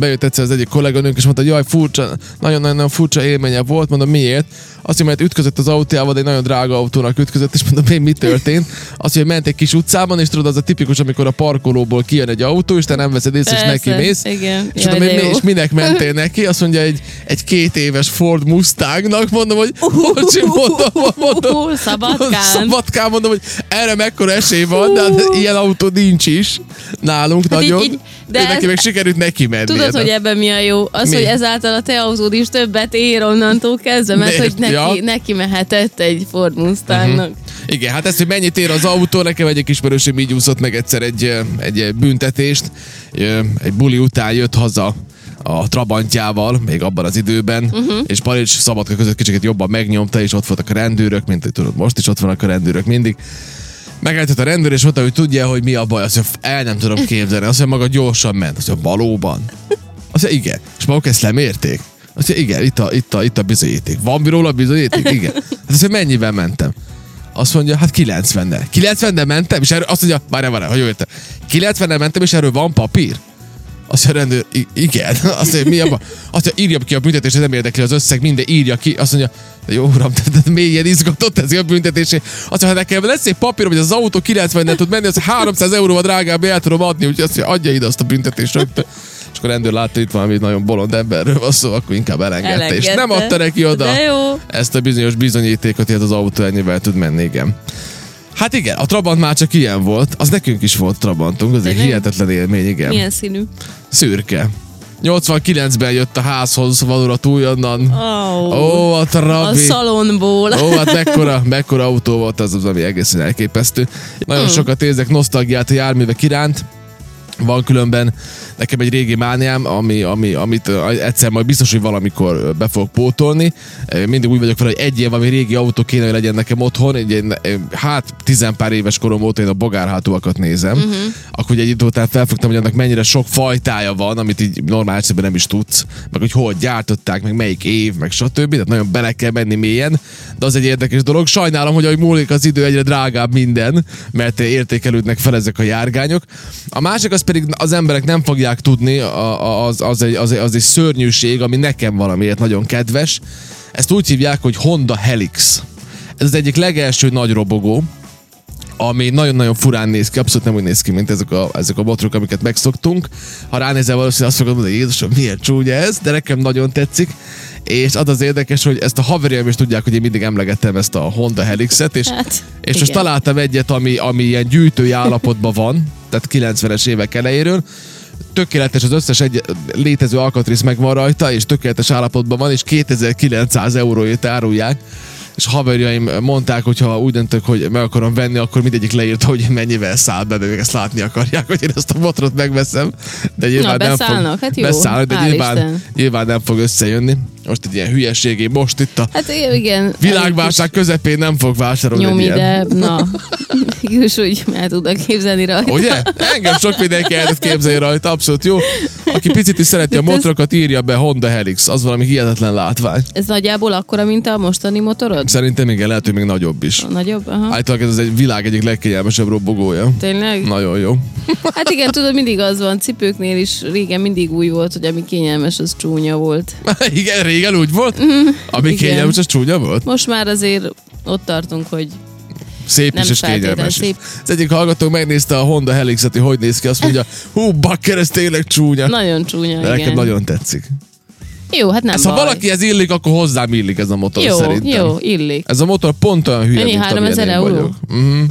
Bejött egyszer az egyik kolléganőnk, és mondta, hogy jaj, furcsa, nagyon-nagyon furcsa élménye volt, mondom, miért? Azt mondja, mert ütközött az autójával, de egy nagyon drága autónak ütközött, és mondom, én mi történt? Azt hogy ment egy kis utcában, és tudod, az a tipikus, amikor a parkolóból kijön egy autó, és te nem veszed észre, és neki mész. Igen. És, Jaj, mondom, hogy és minek mentél neki? Azt mondja, egy, egy két éves Ford Mustangnak, mondom, hogy bocsi, mondom, mondom, Szabadkán. Szabadkán mondom, hogy erre mekkora esély van, de hát ilyen autó nincs is nálunk Hát így- nagyon. így- de de neki ez- még sikerült neki menni. Tudod, hogy ebben mi a jó? Az, Mi? hogy ezáltal a te autód is többet ér onnantól kezdve, mert Miért? hogy neki, Ja. neki mehetett egy Ford Mustangnak. Igen, hát ez, hogy mennyit ér az autó, nekem egyik ismerősöm így úszott meg egyszer egy, egy büntetést. Egy buli után jött haza a Trabantjával, még abban az időben, uh-huh. és Palics Szabadka között kicsit jobban megnyomta, és ott voltak a rendőrök, mint hogy tudod, most is ott vannak a rendőrök mindig. Megállított a rendőr, és mondta, hogy tudja, hogy mi a baj. Azt mondja, el nem tudom képzelni. Azt mondja, maga gyorsan ment. Azt mondja, valóban. Azt mondja, igen. És maguk ezt lemérték. Azt mondja, igen, itt a, itt a, itt a bizonyíték. Van róla bizonyíték? Igen. Hát azt mondja, mennyivel mentem? Azt mondja, hát 90-nel. 90-nel mentem, és erről azt mondja, várjál, várjál, hogy jó érte. 90-nel mentem, és erről van papír? Azt mondja, a rendőr, "I- igen. Azt mondja, mi abban? Azt mondja, írja ki a büntetést, nem érdekli az összeg, minden írja ki. Azt mondja, de jó uram, de, de mélyen izgatott ez a büntetésé. Azt mondja, ha nekem lesz egy papír, hogy az autó 90 tud menni, az 300 euróval drágább el tudom adni, úgyhogy azt mondja, adja ide azt a büntetést rögtön. És akkor a rendőr látta, itt valami nagyon bolond emberről van szó, akkor inkább elengedte. És nem Elengedte. adta neki oda ezt a bizonyos bizonyítékot, hogy az autó ennyivel tud menni, igen. Hát igen, a Trabant már csak ilyen volt, az nekünk is volt Trabantunk, az egy hihetetlen élmény, igen. Milyen színű? Szürke. 89-ben jött a házhoz valóra túl onnan. Oh. Ó, a a Trabi. szalonból. Ó, hát mekkora, mekkora autó volt az, az ami egészen elképesztő. Nagyon Hmm. sokat érzek nosztalgiát a járművek iránt. Van különben nekem egy régi mániám, ami, ami, amit egyszer majd biztos, hogy valamikor be fogok pótolni. Mindig úgy vagyok vele, hogy egy ilyen valami régi autó kéne, hogy legyen nekem otthon. Egy, ö, hát tizenpár éves korom óta én a bogárhátúakat nézem. Uh-huh. Akkor ugye egy idő után felfogtam, hogy annak mennyire sok fajtája van, amit így normál esetben nem is tudsz. Meg hogy hol gyártották, meg melyik év, meg stb. Tehát nagyon bele kell menni mélyen. De az egy érdekes dolog. Sajnálom, hogy ahogy múlik az idő, egyre drágább minden, mert értékelődnek fel ezek a járgányok. A másik az pedig az emberek nem fogják tudni, a- a- az, az, egy, az, egy, az egy szörnyűség, ami nekem valamiért nagyon kedves. Ezt úgy hívják, hogy Honda Helix. Ez az egyik legelső nagy robogó, ami nagyon-nagyon furán néz ki, abszolút nem úgy néz ki, mint ezek a, ezek a botrok, amiket megszoktunk. Ha ránézel valószínűleg azt fogod mondani, hogy Jézusom, milyen csúnya ez, de nekem nagyon tetszik. És az az érdekes, hogy ezt a haverjaim is tudják, hogy én mindig emlegettem ezt a Honda Helixet, és, Hát, és most igen. találtam egyet, ami, ami ilyen gyűjtői állapotban van, tehát 90-es évek elejéről, tökéletes az összes egy létező alkatrész megvan rajta, és tökéletes állapotban van, és 2900 euróért árulják. És haverjaim mondták, hogy ha úgy döntök, hogy meg akarom venni, akkor mindegyik leírta, hogy mennyivel száll be, de ők ezt látni akarják, hogy én ezt a botrot megveszem. De nyilván nem fog, beszállnak, hát jó, beszállnak, de nyilván, Isten. nyilván nem fog összejönni. Most egy ilyen hülyeség, én most itt a Hát igen. világválság közepén nem fog vásárolni Nyom ide, na. Igaz, úgy el tudok képzelni rajta. Ugye? Engem sok mindenki el tud képzelni rajta, abszolút jó. Aki picit is szereti a motorokat, írja be Honda Helix. Az valami hihetetlen látvány. Ez nagyjából akkora, mint a mostani motorod? Szerintem igen, lehet, hogy még nagyobb is. Nagyobb? Aha. Általában ez egy világ egyik legkényelmesebb robogója. Tényleg? Nagyon jó. Hát igen, tudod, mindig az van, cipőknél is régen mindig úgy volt, hogy ami kényelmes, az csúnya volt. igen, régen úgy volt? Ami igen. kényelmes, az csúnya volt? Most már azért ott tartunk, hogy Szép Nem is és kényelmes is. szép. Az egyik hallgató megnézte a Honda Helixet, hogy hogy néz ki, azt mondja, hú, bakker, ez tényleg csúnya. nagyon csúnya, De nekem nagyon tetszik. Jó, hát nem Ez, ha baj. valakihez illik, akkor hozzám illik ez a motor jó, szerintem. jó, illik. Ez a motor pont olyan hülye, Ennyi, mint 3000 amilyen én euró? vagyok. Mhm.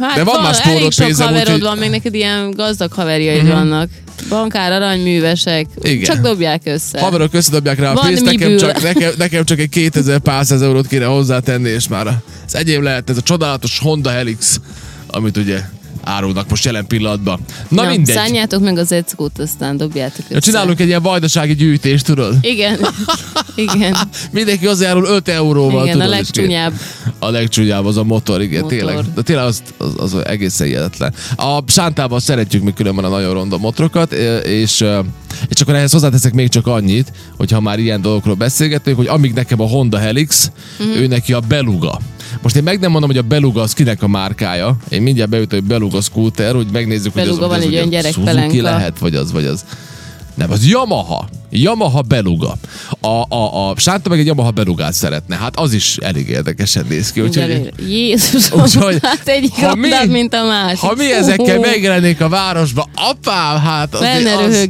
Hát De van más spóroló sok pénzem, haverod úgyhogy- van, még neked ilyen gazdag haverjaid uh-huh. vannak. Bankár, aranyművesek. Igen. Csak dobják össze. Haverok összedobják rá a Van pénzt, nekem miből. csak, nekem, nekem csak egy 2000 pár száz eurót kéne hozzátenni, és már az egyéb lehet ez a csodálatos Honda Helix, amit ugye árulnak most jelen pillanatban. Na, Na, mindegy. Szálljátok meg az eckót, aztán dobjátok össze. Ja, csinálunk egy ilyen vajdasági gyűjtést, tudod? Igen, igen, Mindenki hozzájárul 5 euróval, igen, a tudod? és legcsúnyább. A legcsúnyább az a motor, igen, Motor. tényleg. De tényleg az, az, az egészen hihetetlen. A Sántában szeretjük mi különben a nagyon ronda motorokat, és, és akkor ehhez hozzáteszek még csak annyit, hogyha már ilyen dolgokról beszélgetünk, hogy amíg nekem a Honda Helix, Mhm. uh-huh. ő neki a Beluga. Most én meg nem mondom, hogy a Beluga az kinek a márkája. Én mindjárt beütöm, hogy Beluga scooter, hogy megnézzük, Beluga hogy az, van hogy egy az olyan ugye gyerekpelenka. Suzuki lehet, vagy az, vagy az Nem, az Yamaha. Yamaha Beluga. A, a, a Sánta meg egy Yamaha Belugát szeretne. Hát az is elég érdekesen néz ki. Úgyhogy. Jézusom, Úgyhogy, hát egyik ha mi- mint a másik. ha mi ezekkel megjelennék a városba, apám, hát az, az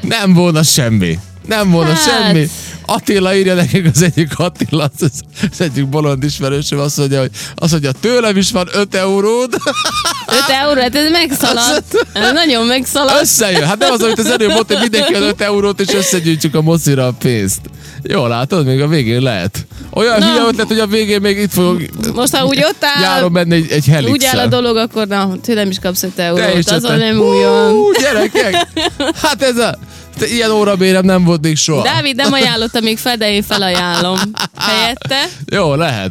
nem volna semmi. Nem volna Hát. semmi. Attila írja nekünk az egyik Attila, az, az egyik bolond ismerősöm azt mondja, hogy azt mondja, tőlem is van 5 euród, 5 euró, hát ez megszaladt. Ez nagyon megszaladt. összejön. Hát nem az, amit az előbb mondta, hogy mindenki ad 5 eurót, és összegyűjtjük a mocira a pénzt. Jó, látod, még a végén lehet. Olyan Na. hülye ötlet, hogy a végén még itt fogok Most ha úgy ott áll, nyáron menni egy, egy helix úgy áll a dolog, akkor na, tőlem is kapsz 5 Te eurót. Azon nem újon. Hú, gyerekek! Hát ez a... Te ilyen órabérem nem volt még soha. Dávid nem ajánlotta még fel, de én felajánlom. Helyette. Jó, lehet.